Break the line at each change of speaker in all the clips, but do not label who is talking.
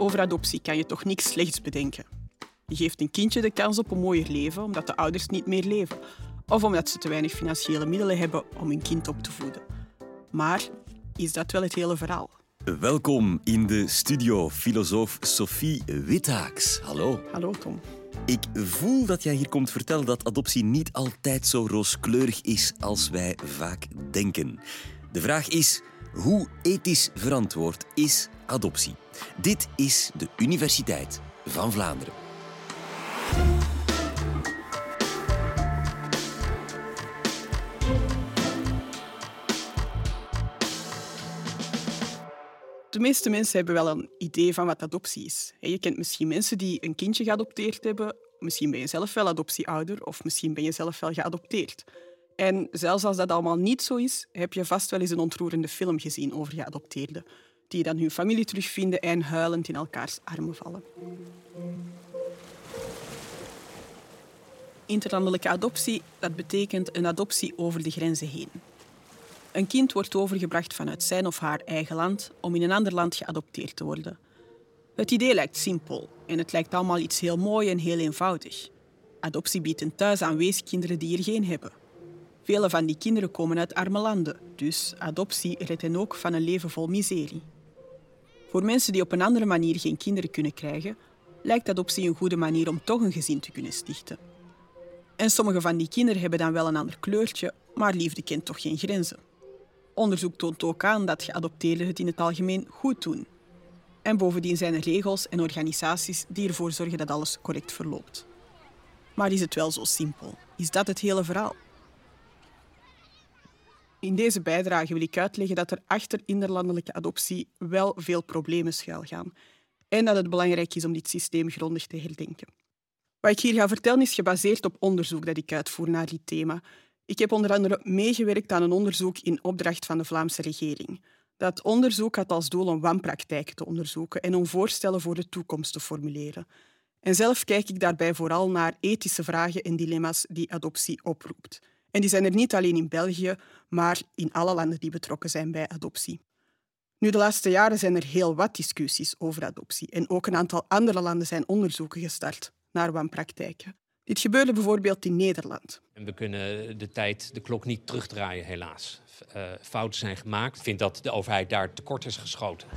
Over adoptie kan je toch niks slechts bedenken. Je geeft een kindje de kans op een mooier leven omdat de ouders niet meer leven of omdat ze te weinig financiële middelen hebben om hun kind op te voeden. Maar is dat wel het hele verhaal?
Welkom in de studio, filosoof Sophie Withaaks. Hallo.
Hallo Tom.
Ik voel dat jij hier komt vertellen dat adoptie niet altijd zo rooskleurig is als wij vaak denken. De vraag is, hoe ethisch verantwoord is adoptie? Dit is de Universiteit van Vlaanderen.
De meeste mensen hebben wel een idee van wat adoptie is. Je kent misschien mensen die een kindje geadopteerd hebben. Misschien ben je zelf wel adoptieouder of misschien ben je zelf wel geadopteerd. En zelfs als dat allemaal niet zo is, heb je vast wel eens een ontroerende film gezien over geadopteerden, die dan hun familie terugvinden en huilend in elkaars armen vallen. Interlandelijke adoptie, dat betekent een adoptie over de grenzen heen. Een kind wordt overgebracht vanuit zijn of haar eigen land om in een ander land geadopteerd te worden. Het idee lijkt simpel en het lijkt allemaal iets heel mooi en heel eenvoudig. Adoptie biedt een thuis aan weeskinderen die er geen hebben. Vele van die kinderen komen uit arme landen, dus adoptie redt hen ook van een leven vol miserie. Voor mensen die op een andere manier geen kinderen kunnen krijgen, lijkt adoptie een goede manier om toch een gezin te kunnen stichten. En sommige van die kinderen hebben dan wel een ander kleurtje, maar liefde kent toch geen grenzen. Onderzoek toont ook aan dat geadopteerden het in het algemeen goed doen. En bovendien zijn er regels en organisaties die ervoor zorgen dat alles correct verloopt. Maar is het wel zo simpel? Is dat het hele verhaal? In deze bijdrage wil ik uitleggen dat er achter interlandelijke adoptie wel veel problemen schuilgaan en dat het belangrijk is om dit systeem grondig te herdenken. Wat ik hier ga vertellen is gebaseerd op onderzoek dat ik uitvoer naar dit thema ik heb onder andere meegewerkt aan een onderzoek in opdracht van de Vlaamse regering. Dat onderzoek had als doel om wanpraktijken te onderzoeken en om voorstellen voor de toekomst te formuleren. En zelf kijk ik daarbij vooral naar ethische vragen en dilemma's die adoptie oproept. En die zijn er niet alleen in België, maar in alle landen die betrokken zijn bij adoptie. Nu, de laatste jaren zijn er heel wat discussies over adoptie en ook een aantal andere landen zijn onderzoeken gestart naar wanpraktijken. Dit gebeurde bijvoorbeeld in Nederland.
En we kunnen de tijd, de klok niet terugdraaien, helaas. Uh, fouten zijn gemaakt. Ik vind dat de overheid daar tekort is geschoten.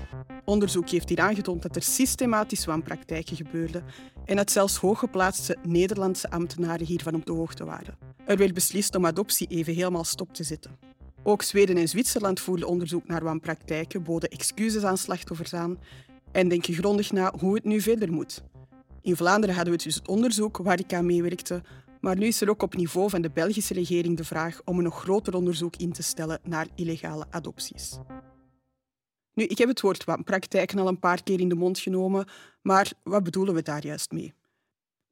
Onderzoek heeft hier aangetoond dat er systematisch wanpraktijken gebeurden en dat zelfs hooggeplaatste Nederlandse ambtenaren hiervan op de hoogte waren. Er werd beslist om adoptie even helemaal stop te zetten. Ook Zweden en Zwitserland voerden onderzoek naar wanpraktijken, boden excuses aan slachtoffers aan en denken grondig na hoe het nu verder moet. In Vlaanderen hadden we dus het onderzoek waar ik aan meewerkte, maar nu is er ook op niveau van de Belgische regering de vraag om een nog groter onderzoek in te stellen naar illegale adopties. Nu, ik heb het woord wanpraktijken al een paar keer in de mond genomen, maar wat bedoelen we daar juist mee?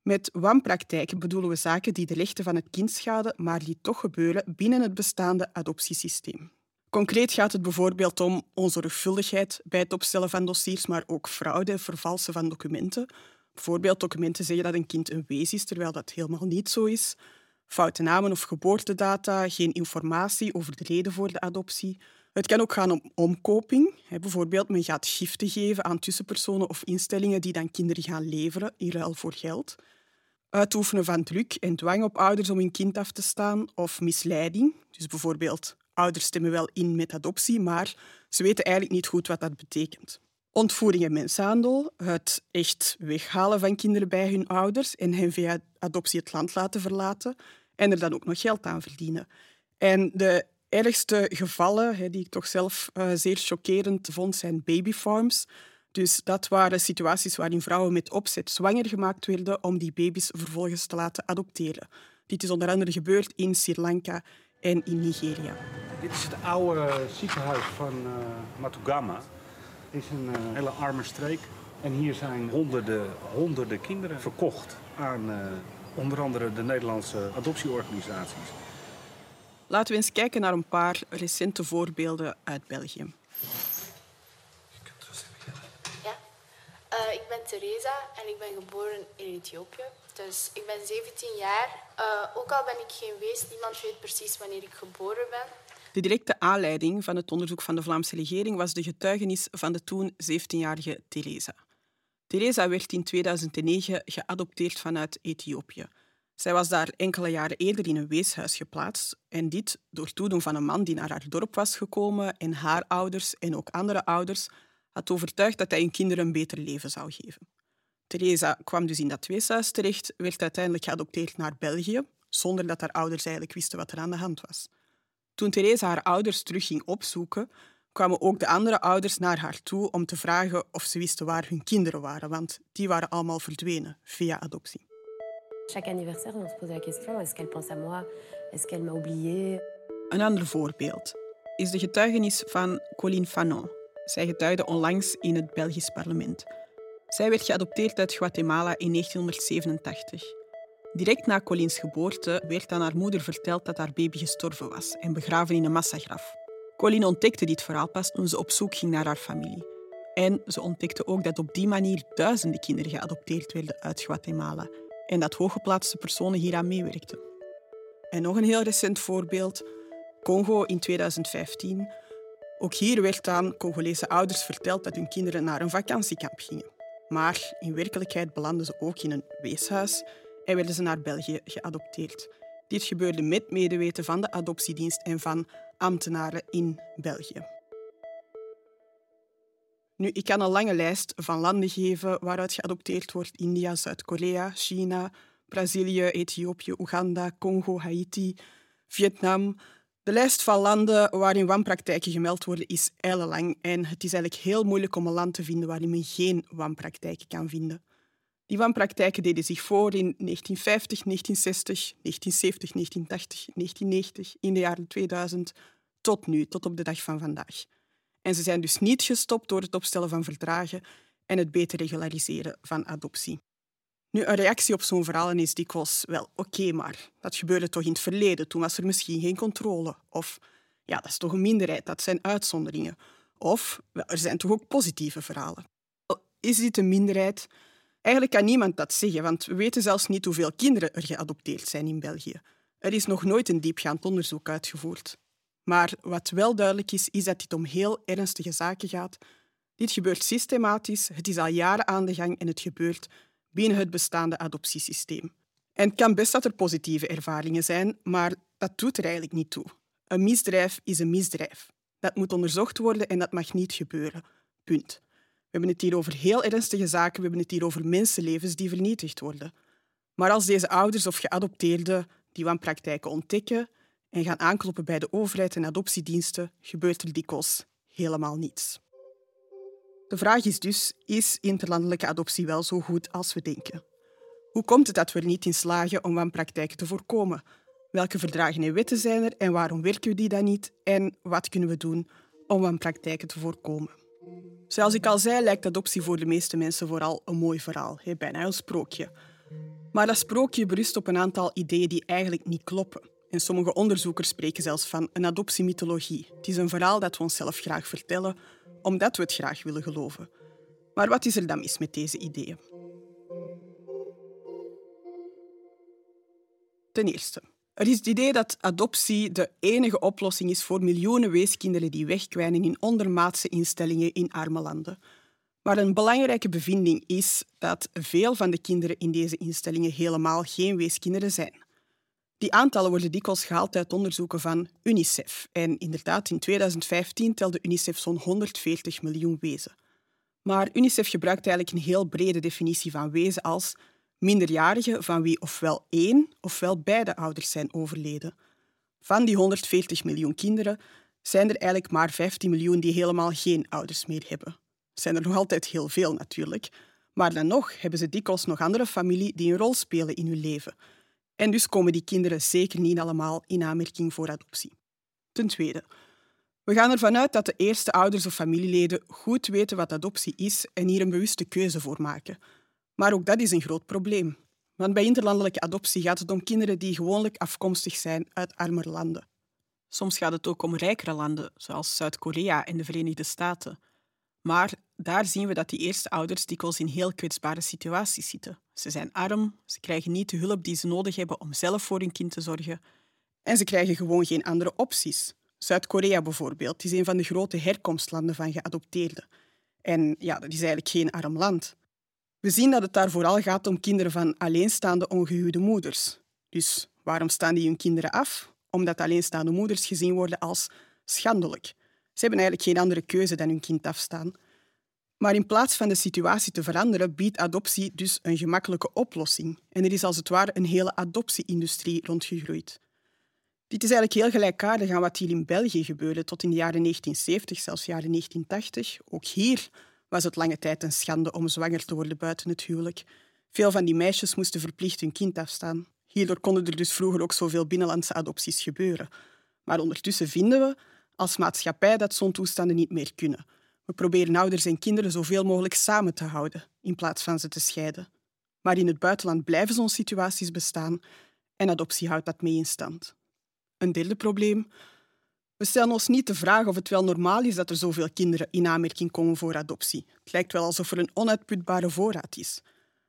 Met wanpraktijken bedoelen we zaken die de rechten van het kind schaden, maar die toch gebeuren binnen het bestaande adoptiesysteem. Concreet gaat het bijvoorbeeld om onzorgvuldigheid bij het opstellen van dossiers, maar ook fraude, vervalsen van documenten, Bijvoorbeeld documenten zeggen dat een kind een wees is, terwijl dat helemaal niet zo is. Foute namen of geboortedata, geen informatie over de reden voor de adoptie. Het kan ook gaan om omkoping. Bijvoorbeeld, men gaat giften geven aan tussenpersonen of instellingen die dan kinderen gaan leveren in ruil voor geld. Uitoefenen van druk en dwang op ouders om hun kind af te staan of misleiding. Dus bijvoorbeeld, ouders stemmen wel in met adoptie, maar ze weten eigenlijk niet goed wat dat betekent. Ontvoering en menshandel, het echt weghalen van kinderen bij hun ouders en hen via adoptie het land laten verlaten en er dan ook nog geld aan verdienen. En de ergste gevallen, die ik toch zelf eh, zeer chockerend vond, zijn babyfarms. Dus dat waren situaties waarin vrouwen met opzet zwanger gemaakt werden om die baby's vervolgens te laten adopteren. Dit is onder andere gebeurd in Sri Lanka en in Nigeria.
Dit is het oude ziekenhuis van uh, Matugama is een uh, hele arme streek. En hier zijn honderden, honderden kinderen verkocht aan onder andere de Nederlandse adoptieorganisaties.
Laten we eens kijken naar een paar recente voorbeelden uit België.
Ja, uh, ik ben Theresa en ik ben geboren in Ethiopië. Dus ik ben 17 jaar. ook al ben ik geen wees, niemand weet precies wanneer ik geboren ben.
De directe aanleiding van het onderzoek van de Vlaamse regering was de getuigenis van de toen 17-jarige Theresa. Teresa werd in 2009 geadopteerd vanuit Ethiopië. Zij was daar enkele jaren eerder in een weeshuis geplaatst en dit door toedoen van een man die naar haar dorp was gekomen en haar ouders en ook andere ouders had overtuigd dat hij hun kinderen een beter leven zou geven. Teresa kwam dus in dat weeshuis terecht, werd uiteindelijk geadopteerd naar België, zonder dat haar ouders eigenlijk wisten wat er aan de hand was. Toen Teresa haar ouders terug ging opzoeken, kwamen ook de andere ouders naar haar toe om te vragen of ze wisten waar hun kinderen waren, want die waren allemaal verdwenen via adoptie.
Chaque anniversaire, on se pose la question est-ce qu'elle pense à moi Est-ce qu'elle m'a
Een ander voorbeeld is de getuigenis van Colline Fanon. Zij getuigde onlangs in het Belgisch parlement. Zij werd geadopteerd uit Guatemala in 1987. Direct na Collins geboorte werd aan haar moeder verteld dat haar baby gestorven was en begraven in een massagraf. Colleen ontdekte dit verhaal pas toen ze op zoek ging naar haar familie. En ze ontdekte ook dat op die manier duizenden kinderen geadopteerd werden uit Guatemala en dat hooggeplaatste personen hieraan meewerkten. En nog een heel recent voorbeeld, Congo in 2015. Ook hier werd aan Congolese ouders verteld dat hun kinderen naar een vakantiekamp gingen. Maar in werkelijkheid belanden ze ook in een weeshuis en werden ze naar België geadopteerd. Dit gebeurde met medeweten van de adoptiedienst en van ambtenaren in België. Nu, ik kan een lange lijst van landen geven waaruit geadopteerd wordt. India, Zuid-Korea, China, Brazilië, Ethiopië, Oeganda, Congo, Haiti, Vietnam. De lijst van landen waarin wanpraktijken gemeld worden is ellenlang en het is eigenlijk heel moeilijk om een land te vinden waarin men geen wanpraktijken kan vinden. Die wanpraktijken deden zich voor in 1950, 1960, 1970, 1980, 1990, in de jaren 2000, tot nu, tot op de dag van vandaag. En ze zijn dus niet gestopt door het opstellen van verdragen en het beter regulariseren van adoptie. Nu, een reactie op zo'n verhaal is dikwijls, wel, oké, maar dat gebeurde toch in het verleden, toen was er misschien geen controle. Of, ja, dat is toch een minderheid, dat zijn uitzonderingen. Of, er zijn toch ook positieve verhalen. Is dit een minderheid? Eigenlijk kan niemand dat zeggen, want we weten zelfs niet hoeveel kinderen er geadopteerd zijn in België. Er is nog nooit een diepgaand onderzoek uitgevoerd. Maar wat wel duidelijk is, is dat dit om heel ernstige zaken gaat. Dit gebeurt systematisch, het is al jaren aan de gang en het gebeurt binnen het bestaande adoptiesysteem. En het kan best dat er positieve ervaringen zijn, maar dat doet er eigenlijk niet toe. Een misdrijf is een misdrijf. Dat moet onderzocht worden en dat mag niet gebeuren. Punt. We hebben het hier over heel ernstige zaken, we hebben het hier over mensenlevens die vernietigd worden. Maar als deze ouders of geadopteerden die wanpraktijken ontdekken en gaan aankloppen bij de overheid en adoptiediensten, gebeurt er dikwijls helemaal niets. De vraag is dus, is interlandelijke adoptie wel zo goed als we denken? Hoe komt het dat we er niet in slagen om wanpraktijken te voorkomen? Welke verdragen en wetten zijn er en waarom werken we die dan niet? En wat kunnen we doen om wanpraktijken te voorkomen? Zoals ik al zei, lijkt adoptie voor de meeste mensen vooral een mooi verhaal, bijna een sprookje. Maar dat sprookje berust op een aantal ideeën die eigenlijk niet kloppen. En sommige onderzoekers spreken zelfs van een adoptiemythologie. Het is een verhaal dat we onszelf graag vertellen, omdat we het graag willen geloven. Maar wat is er dan mis met deze ideeën? Ten eerste, er is het idee dat adoptie de enige oplossing is voor miljoenen weeskinderen die wegkwijnen in ondermaatse instellingen in arme landen. Maar een belangrijke bevinding is dat veel van de kinderen in deze instellingen helemaal geen weeskinderen zijn. Die aantallen worden dikwijls gehaald uit onderzoeken van UNICEF. En inderdaad, in 2015 telde UNICEF zo'n 140 miljoen wezen. Maar UNICEF gebruikt eigenlijk een heel brede definitie van wezen als minderjarigen van wie ofwel één ofwel beide ouders zijn overleden. Van die 140 miljoen kinderen zijn er eigenlijk maar 15 miljoen die helemaal geen ouders meer hebben. Zijn er nog altijd heel veel natuurlijk, maar dan nog hebben ze dikwijls nog andere familie die een rol spelen in hun leven. En dus komen die kinderen zeker niet allemaal in aanmerking voor adoptie. Ten tweede, we gaan ervan uit dat de eerste ouders of familieleden goed weten wat adoptie is en hier een bewuste keuze voor maken. Maar ook dat is een groot probleem. Want bij interlandelijke adoptie gaat het om kinderen die gewoonlijk afkomstig zijn uit armere landen. Soms gaat het ook om rijkere landen, zoals Zuid-Korea en de Verenigde Staten. Maar daar zien we dat die eerste ouders dikwijls in heel kwetsbare situaties zitten. Ze zijn arm, ze krijgen niet de hulp die ze nodig hebben om zelf voor hun kind te zorgen. En ze krijgen gewoon geen andere opties. Zuid-Korea bijvoorbeeld is een van de grote herkomstlanden van geadopteerden. En ja, dat is eigenlijk geen arm land. We zien dat het daar vooral gaat om kinderen van alleenstaande ongehuwde moeders. Dus waarom staan die hun kinderen af? Omdat alleenstaande moeders gezien worden als schandelijk. Ze hebben eigenlijk geen andere keuze dan hun kind afstaan. Maar in plaats van de situatie te veranderen, biedt adoptie dus een gemakkelijke oplossing. En er is als het ware een hele adoptieindustrie rondgegroeid. Dit is eigenlijk heel gelijkaardig aan wat hier in België gebeurde tot in de jaren 1970, zelfs jaren 1980. Ook hier was het lange tijd een schande om zwanger te worden buiten het huwelijk. Veel van die meisjes moesten verplicht hun kind afstaan. Hierdoor konden er dus vroeger ook zoveel binnenlandse adopties gebeuren. Maar ondertussen vinden we als maatschappij dat zo'n toestanden niet meer kunnen. We proberen ouders en kinderen zoveel mogelijk samen te houden, in plaats van ze te scheiden. Maar in het buitenland blijven zo'n situaties bestaan en adoptie houdt dat mee in stand. Een derde probleem. We stellen ons niet de vraag of het wel normaal is dat er zoveel kinderen in aanmerking komen voor adoptie. Het lijkt wel alsof er een onuitputbare voorraad is.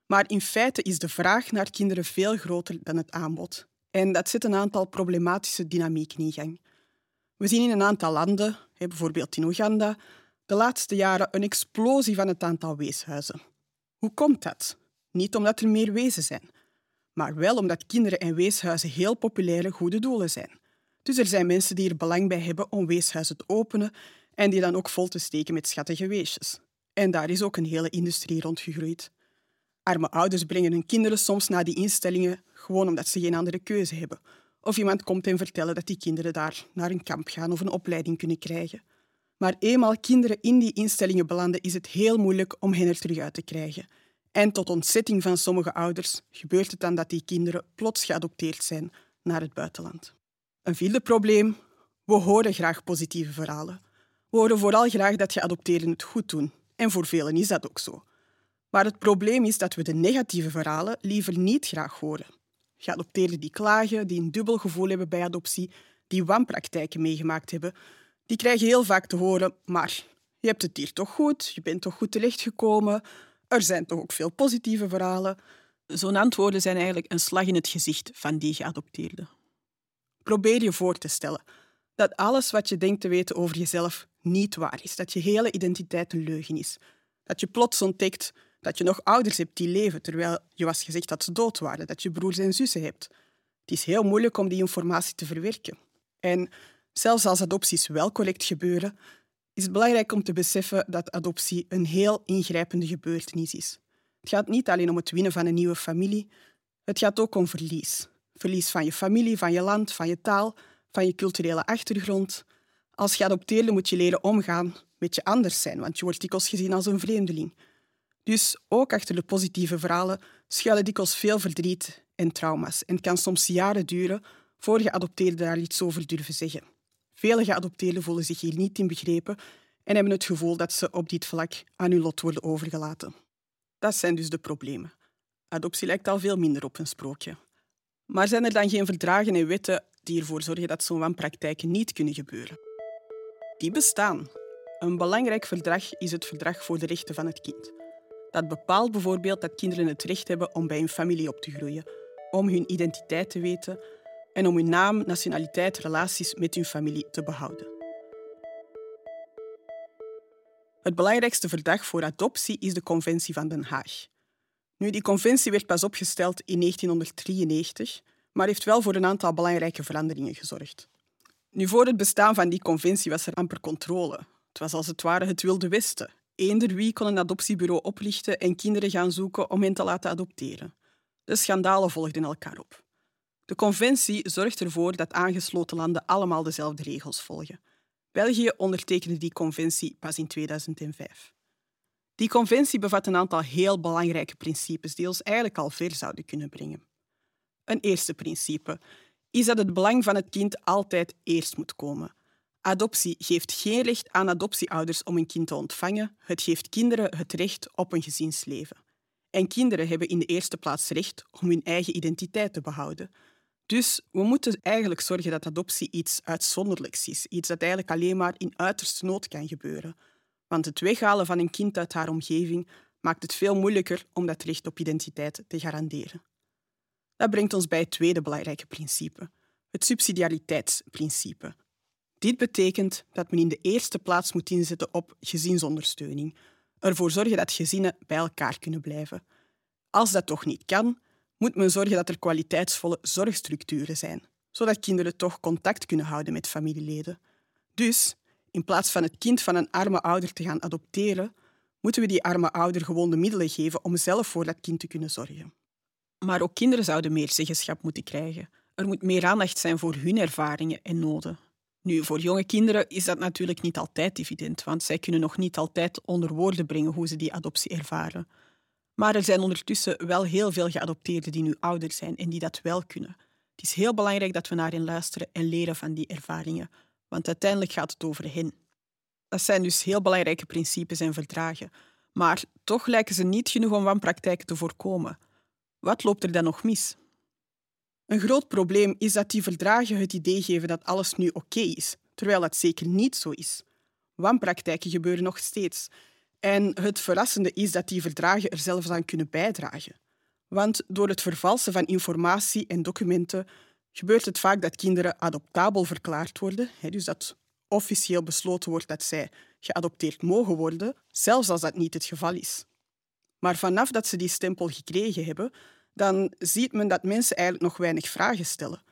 Maar in feite is de vraag naar kinderen veel groter dan het aanbod. En dat zet een aantal problematische dynamieken in gang. We zien in een aantal landen, bijvoorbeeld in Oeganda, de laatste jaren een explosie van het aantal weeshuizen. Hoe komt dat? Niet omdat er meer wezen zijn, maar wel omdat kinderen en weeshuizen heel populaire goede doelen zijn. Dus er zijn mensen die er belang bij hebben om weeshuizen te openen en die dan ook vol te steken met schattige weesjes. En daar is ook een hele industrie rond gegroeid. Arme ouders brengen hun kinderen soms naar die instellingen gewoon omdat ze geen andere keuze hebben. Of iemand komt hen vertellen dat die kinderen daar naar een kamp gaan of een opleiding kunnen krijgen. Maar eenmaal kinderen in die instellingen belanden, is het heel moeilijk om hen er terug uit te krijgen. En tot ontzetting van sommige ouders gebeurt het dan dat die kinderen plots geadopteerd zijn naar het buitenland. Een vierde probleem. We horen graag positieve verhalen. We horen vooral graag dat geadopteerden het goed doen. En voor velen is dat ook zo. Maar het probleem is dat we de negatieve verhalen liever niet graag horen. Geadopteerden die klagen, die een dubbel gevoel hebben bij adoptie, die wanpraktijken meegemaakt hebben, die krijgen heel vaak te horen, maar je hebt het hier toch goed, je bent toch goed terechtgekomen, er zijn toch ook veel positieve verhalen. Zo'n antwoorden zijn eigenlijk een slag in het gezicht van die geadopteerden. Probeer je voor te stellen dat alles wat je denkt te weten over jezelf niet waar is, dat je hele identiteit een leugen is, dat je plots ontdekt dat je nog ouders hebt die leven terwijl je was gezegd dat ze dood waren, dat je broers en zussen hebt. Het is heel moeilijk om die informatie te verwerken. En zelfs als adopties wel correct gebeuren, is het belangrijk om te beseffen dat adoptie een heel ingrijpende gebeurtenis is. Het gaat niet alleen om het winnen van een nieuwe familie, het gaat ook om verlies. Verlies van je familie, van je land, van je taal, van je culturele achtergrond. Als geadopteerde moet je leren omgaan met je anders zijn, want je wordt dikwijls gezien als een vreemdeling. Dus ook achter de positieve verhalen schuilen dikwijls veel verdriet en trauma's en het kan soms jaren duren voor geadopteerden daar iets over durven zeggen. Vele geadopteerden voelen zich hier niet in begrepen en hebben het gevoel dat ze op dit vlak aan hun lot worden overgelaten. Dat zijn dus de problemen. Adoptie lijkt al veel minder op een sprookje. Maar zijn er dan geen verdragen en wetten die ervoor zorgen dat zo'n wanpraktijken niet kunnen gebeuren? Die bestaan. Een belangrijk verdrag is het Verdrag voor de Rechten van het Kind. Dat bepaalt bijvoorbeeld dat kinderen het recht hebben om bij hun familie op te groeien, om hun identiteit te weten en om hun naam, nationaliteit, relaties met hun familie te behouden. Het belangrijkste verdrag voor adoptie is de Conventie van Den Haag. Nu, die conventie werd pas opgesteld in 1993, maar heeft wel voor een aantal belangrijke veranderingen gezorgd. Nu, voor het bestaan van die conventie was er amper controle. Het was als het ware het wilde westen. Eender wie kon een adoptiebureau oplichten en kinderen gaan zoeken om hen te laten adopteren. De schandalen volgden elkaar op. De conventie zorgt ervoor dat aangesloten landen allemaal dezelfde regels volgen. België ondertekende die conventie pas in 2005. Die conventie bevat een aantal heel belangrijke principes die ons eigenlijk al ver zouden kunnen brengen. Een eerste principe is dat het belang van het kind altijd eerst moet komen. Adoptie geeft geen recht aan adoptieouders om een kind te ontvangen. Het geeft kinderen het recht op een gezinsleven. En kinderen hebben in de eerste plaats recht om hun eigen identiteit te behouden. Dus we moeten eigenlijk zorgen dat adoptie iets uitzonderlijks is. Iets dat eigenlijk alleen maar in uiterste nood kan gebeuren. Want het weghalen van een kind uit haar omgeving maakt het veel moeilijker om dat recht op identiteit te garanderen. Dat brengt ons bij het tweede belangrijke principe, het subsidiariteitsprincipe. Dit betekent dat men in de eerste plaats moet inzetten op gezinsondersteuning. Ervoor zorgen dat gezinnen bij elkaar kunnen blijven. Als dat toch niet kan, moet men zorgen dat er kwaliteitsvolle zorgstructuren zijn, zodat kinderen toch contact kunnen houden met familieleden. Dus, in plaats van het kind van een arme ouder te gaan adopteren, moeten we die arme ouder gewoon de middelen geven om zelf voor dat kind te kunnen zorgen. Maar ook kinderen zouden meer zeggenschap moeten krijgen. Er moet meer aandacht zijn voor hun ervaringen en noden. Nu, voor jonge kinderen is dat natuurlijk niet altijd evident, want zij kunnen nog niet altijd onder woorden brengen hoe ze die adoptie ervaren. Maar er zijn ondertussen wel heel veel geadopteerden die nu ouder zijn en die dat wel kunnen. Het is heel belangrijk dat we naar hen luisteren en leren van die ervaringen, want uiteindelijk gaat het over hen. Dat zijn dus heel belangrijke principes en verdragen, maar toch lijken ze niet genoeg om wanpraktijken te voorkomen. Wat loopt er dan nog mis? Een groot probleem is dat die verdragen het idee geven dat alles nu oké is, terwijl dat zeker niet zo is. Wanpraktijken gebeuren nog steeds. En het verrassende is dat die verdragen er zelfs aan kunnen bijdragen. Want door het vervalsen van informatie en documenten gebeurt het vaak dat kinderen adoptabel verklaard worden, dus dat officieel besloten wordt dat zij geadopteerd mogen worden, zelfs als dat niet het geval is. Maar vanaf dat ze die stempel gekregen hebben, dan ziet men dat mensen eigenlijk nog weinig vragen stellen.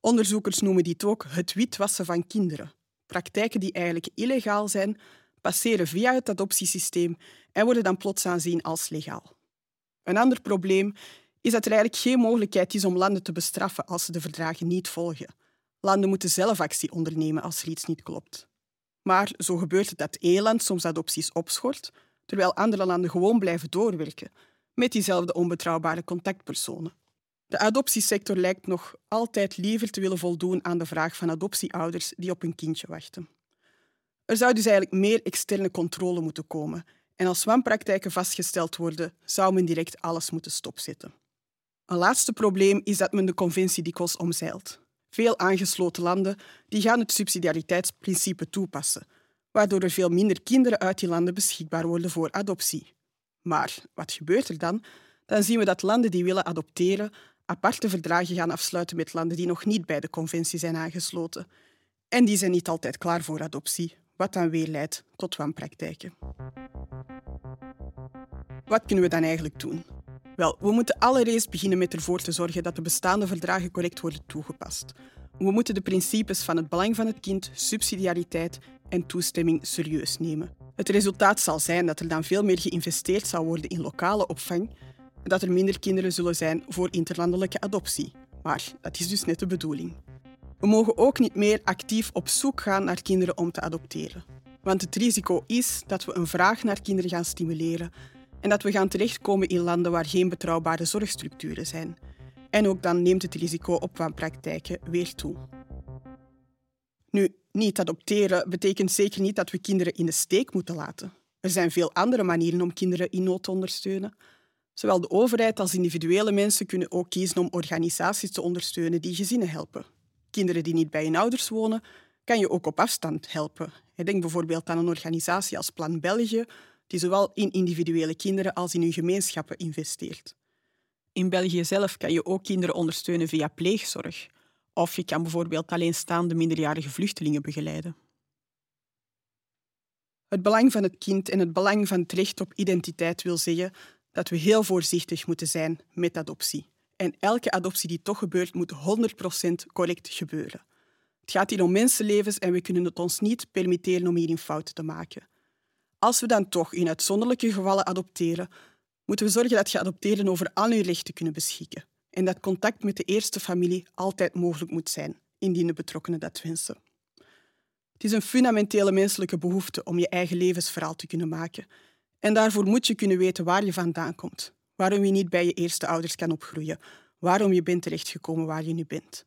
Onderzoekers noemen dit ook het witwassen van kinderen. Praktijken die eigenlijk illegaal zijn, passeren via het adoptiesysteem en worden dan plots aanzien als legaal. Een ander probleem is dat er eigenlijk geen mogelijkheid is om landen te bestraffen als ze de verdragen niet volgen. Landen moeten zelf actie ondernemen als er iets niet klopt. Maar zo gebeurt het dat één land soms adopties opschort, terwijl andere landen gewoon blijven doorwerken met diezelfde onbetrouwbare contactpersonen. De adoptiesector lijkt nog altijd liever te willen voldoen aan de vraag van adoptieouders die op een kindje wachten. Er zou dus eigenlijk meer externe controle moeten komen en als wanpraktijken vastgesteld worden, zou men direct alles moeten stopzetten. Een laatste probleem is dat men de conventie dikwijls omzeilt. Veel aangesloten landen die gaan het subsidiariteitsprincipe toepassen, waardoor er veel minder kinderen uit die landen beschikbaar worden voor adoptie. Maar wat gebeurt er dan? Dan zien we dat landen die willen adopteren aparte verdragen gaan afsluiten met landen die nog niet bij de conventie zijn aangesloten. En die zijn niet altijd klaar voor adoptie, wat dan weer leidt tot wanpraktijken. Wat kunnen we dan eigenlijk doen? Wel, we moeten allereerst beginnen met ervoor te zorgen dat de bestaande verdragen correct worden toegepast. We moeten de principes van het belang van het kind, subsidiariteit en toestemming serieus nemen. Het resultaat zal zijn dat er dan veel meer geïnvesteerd zal worden in lokale opvang en dat er minder kinderen zullen zijn voor interlandelijke adoptie. Maar dat is dus net de bedoeling. We mogen ook niet meer actief op zoek gaan naar kinderen om te adopteren. Want het risico is dat we een vraag naar kinderen gaan stimuleren en dat we gaan terechtkomen in landen waar geen betrouwbare zorgstructuren zijn. En ook dan neemt het risico op wanpraktijken weer toe. Nu, niet adopteren betekent zeker niet dat we kinderen in de steek moeten laten. Er zijn veel andere manieren om kinderen in nood te ondersteunen. Zowel de overheid als individuele mensen kunnen ook kiezen om organisaties te ondersteunen die gezinnen helpen. Kinderen die niet bij hun ouders wonen, kan je ook op afstand helpen. Denk bijvoorbeeld aan een organisatie als Plan België, die zowel in individuele kinderen als in hun gemeenschappen investeert. In België zelf kan je ook kinderen ondersteunen via pleegzorg. Of je kan bijvoorbeeld alleenstaande minderjarige vluchtelingen begeleiden. Het belang van het kind en het belang van het recht op identiteit wil zeggen dat we heel voorzichtig moeten zijn met adoptie. En elke adoptie die toch gebeurt, moet 100% correct gebeuren. Het gaat hier om mensenlevens en we kunnen het ons niet permitteren om hierin fouten te maken. Als we dan toch in uitzonderlijke gevallen adopteren, moeten we zorgen dat geadopteerden over al hun rechten kunnen beschikken en dat contact met de eerste familie altijd mogelijk moet zijn, indien de betrokkenen dat wensen. Het is een fundamentele menselijke behoefte om je eigen levensverhaal te kunnen maken. En daarvoor moet je kunnen weten waar je vandaan komt, waarom je niet bij je eerste ouders kan opgroeien, waarom je bent terechtgekomen waar je nu bent.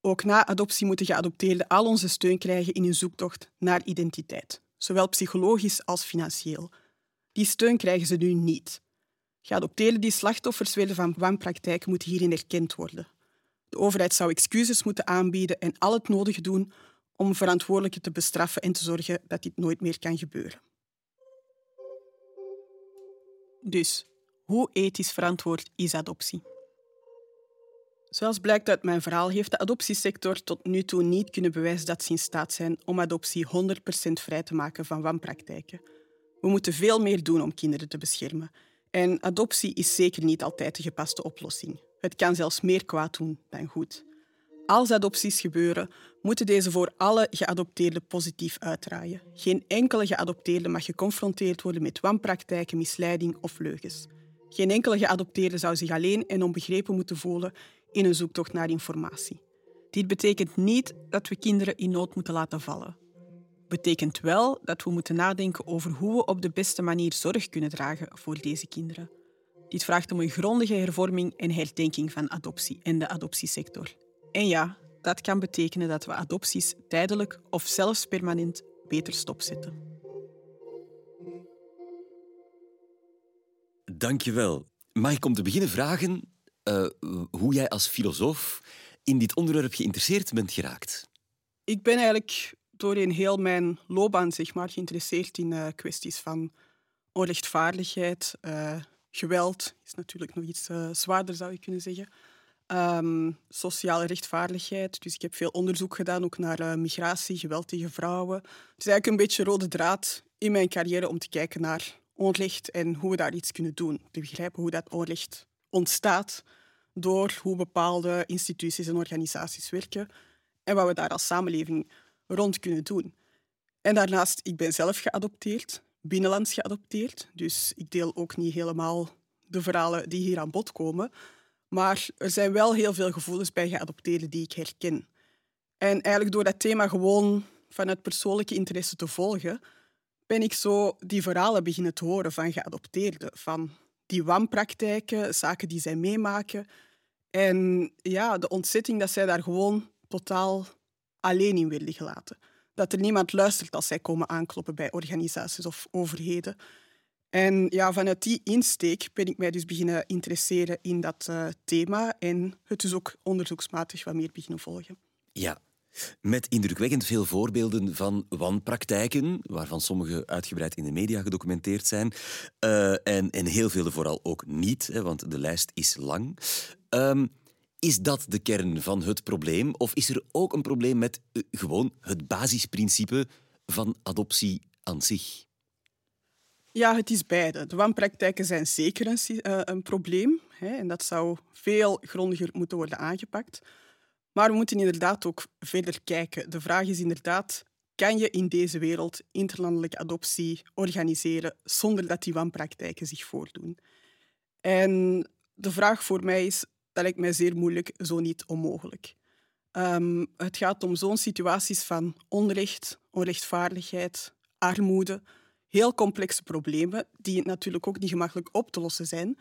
Ook na adoptie moeten geadopteerden al onze steun krijgen in hun zoektocht naar identiteit, zowel psychologisch als financieel. Die steun krijgen ze nu niet. Geadopteerden die slachtoffers werden van wanpraktijk moeten hierin erkend worden. De overheid zou excuses moeten aanbieden en al het nodige doen om verantwoordelijken te bestraffen en te zorgen dat dit nooit meer kan gebeuren. Dus, hoe ethisch verantwoord is adoptie? Zoals blijkt uit mijn verhaal heeft de adoptiesector tot nu toe niet kunnen bewijzen dat ze in staat zijn om adoptie 100% vrij te maken van wanpraktijken. We moeten veel meer doen om kinderen te beschermen. En adoptie is zeker niet altijd de gepaste oplossing. Het kan zelfs meer kwaad doen dan goed. Als adopties gebeuren, moeten deze voor alle geadopteerden positief uitdraaien. Geen enkele geadopteerde mag geconfronteerd worden met wanpraktijken, misleiding of leugens. Geen enkele geadopteerde zou zich alleen en onbegrepen moeten voelen in een zoektocht naar informatie. Dit betekent niet dat we kinderen in nood moeten laten vallen. Betekent wel dat we moeten nadenken over hoe we op de beste manier zorg kunnen dragen voor deze kinderen. Dit vraagt om een grondige hervorming en herdenking van adoptie en de adoptiesector. En ja, dat kan betekenen dat we adopties tijdelijk of zelfs permanent beter stopzetten.
Dankjewel. Mag ik om te beginnen vragen uh, hoe jij als filosoof in dit onderwerp geïnteresseerd bent geraakt?
Ik ben eigenlijk doorheen heel mijn loopbaan zeg maar, geïnteresseerd in uh, kwesties van onrechtvaardigheid, uh, geweld is natuurlijk nog iets zwaarder, zou je kunnen zeggen. Um, sociale rechtvaardigheid. Dus ik heb veel onderzoek gedaan ook naar migratie, geweld tegen vrouwen. Het is eigenlijk een beetje rode draad in mijn carrière om te kijken naar onrecht en hoe we daar iets kunnen doen. Te begrijpen hoe dat onrecht ontstaat door hoe bepaalde instituties en organisaties werken en wat we daar als samenleving rond kunnen doen. En daarnaast, ik ben zelf geadopteerd, binnenlands geadopteerd. Dus ik deel ook niet helemaal de verhalen die hier aan bod komen. Maar er zijn wel heel veel gevoelens bij geadopteerden die ik herken. En eigenlijk door dat thema gewoon vanuit persoonlijke interesse te volgen, ben ik zo die verhalen beginnen te horen van geadopteerden. Van die wanpraktijken, zaken die zij meemaken. En ja, de ontzetting dat zij daar gewoon totaal alleen in werden gelaten. Dat er niemand luistert als zij komen aankloppen bij organisaties of overheden. En ja, vanuit die insteek ben ik mij dus beginnen interesseren in dat uh, thema en het dus ook onderzoeksmatig wat meer beginnen volgen.
Ja, met indrukwekkend veel voorbeelden van wanpraktijken, waarvan sommige uitgebreid in de media gedocumenteerd zijn, uh, en, en heel veel vooral ook niet, hè, want de lijst is lang. Um, is dat de kern van het probleem? Of is er ook een probleem met uh, gewoon het basisprincipe van adoptie aan zich?
Ja, het is beide. De wanpraktijken zijn zeker een, uh, een probleem. Hè, en dat zou veel grondiger moeten worden aangepakt. Maar we moeten inderdaad ook verder kijken. De vraag is inderdaad, kan je in deze wereld interlandelijke adoptie organiseren zonder dat die wanpraktijken zich voordoen? En de vraag voor mij is, dat lijkt mij zeer moeilijk, zo niet onmogelijk. Um, het gaat om zo'n situaties van onrecht, onrechtvaardigheid, armoede, heel complexe problemen die natuurlijk ook niet gemakkelijk op te lossen zijn.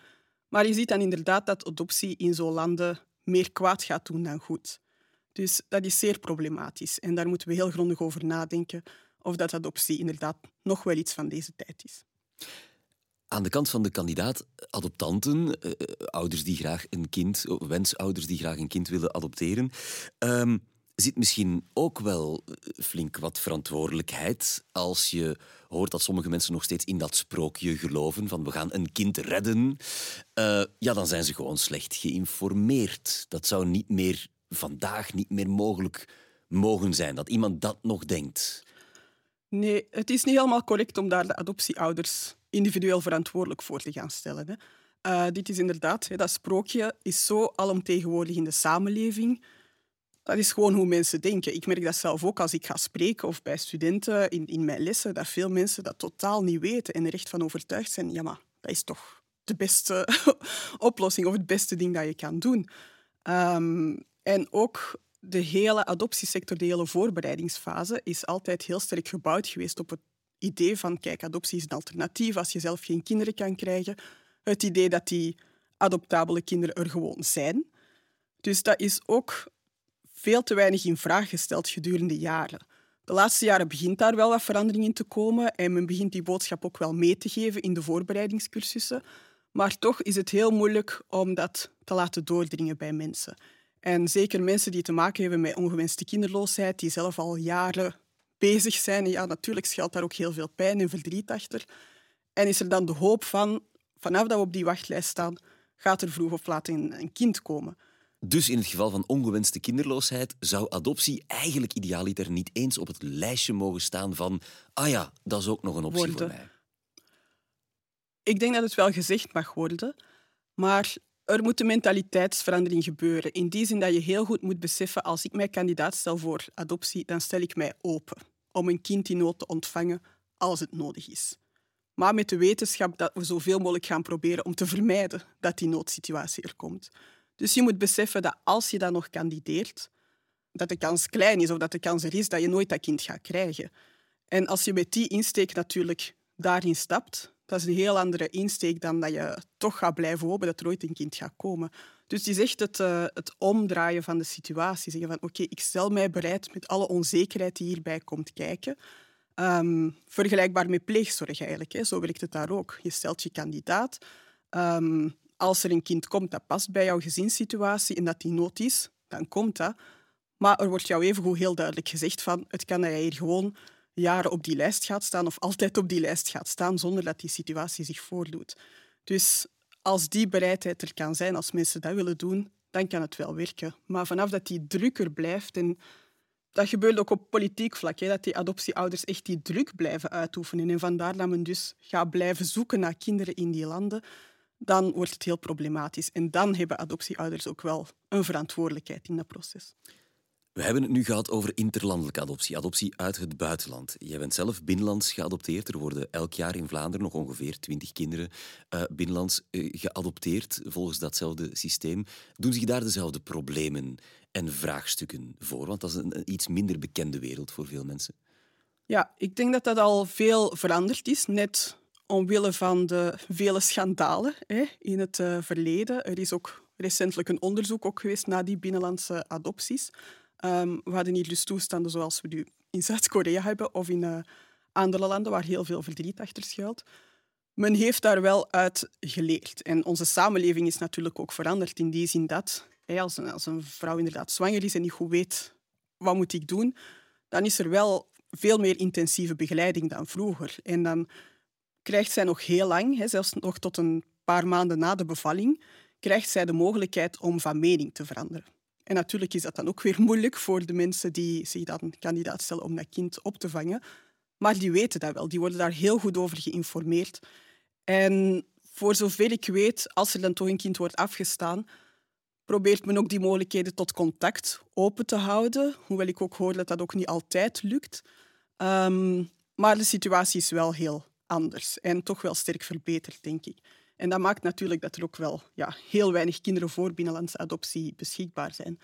Maar je ziet dan inderdaad dat adoptie in zo'n landen meer kwaad gaat doen dan goed. Dus dat is zeer problematisch en daar moeten we heel grondig over nadenken of dat adoptie inderdaad nog wel iets van deze tijd is.
Aan de kant van de kandidaat, adoptanten, eh, ouders die graag een kind, wensouders die graag een kind willen adopteren, um, zit misschien ook wel eh, flink wat verantwoordelijkheid als je hoort dat sommige mensen nog steeds in dat sprookje geloven van we gaan een kind redden. Uh, ja, dan zijn ze gewoon slecht geïnformeerd. Dat zou niet meer vandaag niet meer mogelijk mogen zijn, dat iemand dat nog denkt.
Nee, het is niet helemaal correct om daar de adoptieouders individueel verantwoordelijk voor te gaan stellen. Hè. Uh, dit is inderdaad, hè, dat sprookje is zo alomtegenwoordig in de samenleving. Dat is gewoon hoe mensen denken. Ik merk dat zelf ook als ik ga spreken of bij studenten in, in mijn lessen, dat veel mensen dat totaal niet weten en er echt van overtuigd zijn. Ja, maar dat is toch de beste oplossing of het beste ding dat je kan doen. Um, en ook de hele adoptiesector, de hele voorbereidingsfase, is altijd heel sterk gebouwd geweest op het idee van, kijk, adoptie is een alternatief als je zelf geen kinderen kan krijgen. Het idee dat die adoptabele kinderen er gewoon zijn. Dus dat is ook veel te weinig in vraag gesteld gedurende jaren. De laatste jaren begint daar wel wat verandering in te komen en men begint die boodschap ook wel mee te geven in de voorbereidingscursussen. Maar toch is het heel moeilijk om dat te laten doordringen bij mensen. En zeker mensen die te maken hebben met ongewenste kinderloosheid, die zelf al jaren bezig zijn. ja, natuurlijk schuilt daar ook heel veel pijn en verdriet achter. En is er dan de hoop van, vanaf dat we op die wachtlijst staan, gaat er vroeg of laat een, een kind komen.
Dus in het geval van ongewenste kinderloosheid zou adoptie eigenlijk idealiter niet eens op het lijstje mogen staan van ah ja, dat is ook nog een optie voor mij.
Ik denk dat het wel gezegd mag worden, maar er moet een mentaliteitsverandering gebeuren. In die zin dat je heel goed moet beseffen, als ik mij kandidaat stel voor adoptie, dan stel ik mij open om een kind in nood te ontvangen als het nodig is. Maar met de wetenschap dat we zoveel mogelijk gaan proberen om te vermijden dat die noodsituatie er komt. Dus je moet beseffen dat als je dan nog kandideert, dat de kans klein is of dat de kans er is dat je nooit dat kind gaat krijgen. En als je met die insteek natuurlijk daarin stapt, dat is een heel andere insteek dan dat je toch gaat blijven hopen dat er ooit een kind gaat komen. Dus het is echt het, uh, het omdraaien van de situatie. Zeggen van oké, ik stel mij bereid met alle onzekerheid die hierbij komt kijken. Um, vergelijkbaar met pleegzorg eigenlijk. Hè. Zo werkt het daar ook. Je stelt je kandidaat. Um, als er een kind komt dat past bij jouw gezinssituatie en dat die nood is, dan komt dat. Maar er wordt jou evengoed heel duidelijk gezegd van het kan dat jij hier gewoon jaren op die lijst gaat staan of altijd op die lijst gaat staan zonder dat die situatie zich voordoet. Dus als die bereidheid er kan zijn, als mensen dat willen doen, dan kan het wel werken. Maar vanaf dat die druk er blijft, en dat gebeurt ook op politiek vlak, hè, dat die adoptieouders echt die druk blijven uitoefenen en vandaar dat men dus gaat blijven zoeken naar kinderen in die landen, dan wordt het heel problematisch. En dan hebben adoptieouders ook wel een verantwoordelijkheid in dat proces.
We hebben het nu gehad over interlandelijke adoptie, adoptie uit het buitenland. Jij bent zelf binnenlands geadopteerd. Er worden elk jaar in Vlaanderen nog ongeveer twintig kinderen uh, binnenlands uh, geadopteerd volgens datzelfde systeem. Doen zich daar dezelfde problemen en vraagstukken voor? Want dat is een, een iets minder bekende wereld voor veel mensen.
Ja, ik denk dat dat al veel veranderd is. Net omwille van de vele schandalen hè, in het uh, verleden. Er is ook recentelijk een onderzoek ook geweest naar die binnenlandse adopties. Um, we hadden hier dus toestanden zoals we nu in Zuid-Korea hebben of in uh, andere landen waar heel veel verdriet achter schuilt. Men heeft daar wel uit geleerd. En onze samenleving is natuurlijk ook veranderd in die zin dat hè, als, een, als een vrouw inderdaad zwanger is en niet goed weet wat moet ik doen, dan is er wel veel meer intensieve begeleiding dan vroeger. En dan krijgt zij nog heel lang, hè, zelfs nog tot een paar maanden na de bevalling, krijgt zij de mogelijkheid om van mening te veranderen. En natuurlijk is dat dan ook weer moeilijk voor de mensen die zich dan kandidaat stellen om dat kind op te vangen. Maar die weten dat wel, die worden daar heel goed over geïnformeerd. En voor zover ik weet, als er dan toch een kind wordt afgestaan, probeert men ook die mogelijkheden tot contact open te houden. Hoewel ik ook hoor dat dat ook niet altijd lukt. Um, maar de situatie is wel heel anders en toch wel sterk verbeterd, denk ik. En dat maakt natuurlijk dat er ook wel ja, heel weinig kinderen voor binnenlandse adoptie beschikbaar zijn.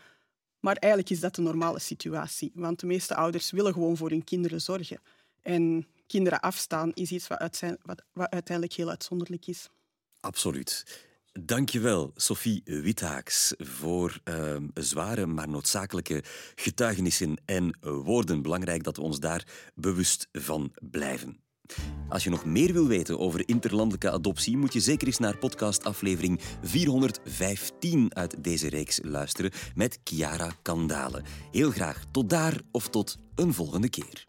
Maar eigenlijk is dat de normale situatie, want de meeste ouders willen gewoon voor hun kinderen zorgen. En kinderen afstaan is iets wat, wat, uiteindelijk heel uitzonderlijk is.
Absoluut. Dankjewel, Sophie Withaaks, voor uh, zware maar noodzakelijke getuigenissen en woorden. Belangrijk dat we ons daar bewust van blijven. Als je nog meer wil weten over interlandelijke adoptie, moet je zeker eens naar podcastaflevering 415 uit deze reeks luisteren met Chiara Kandale. Heel graag tot daar of tot een volgende keer.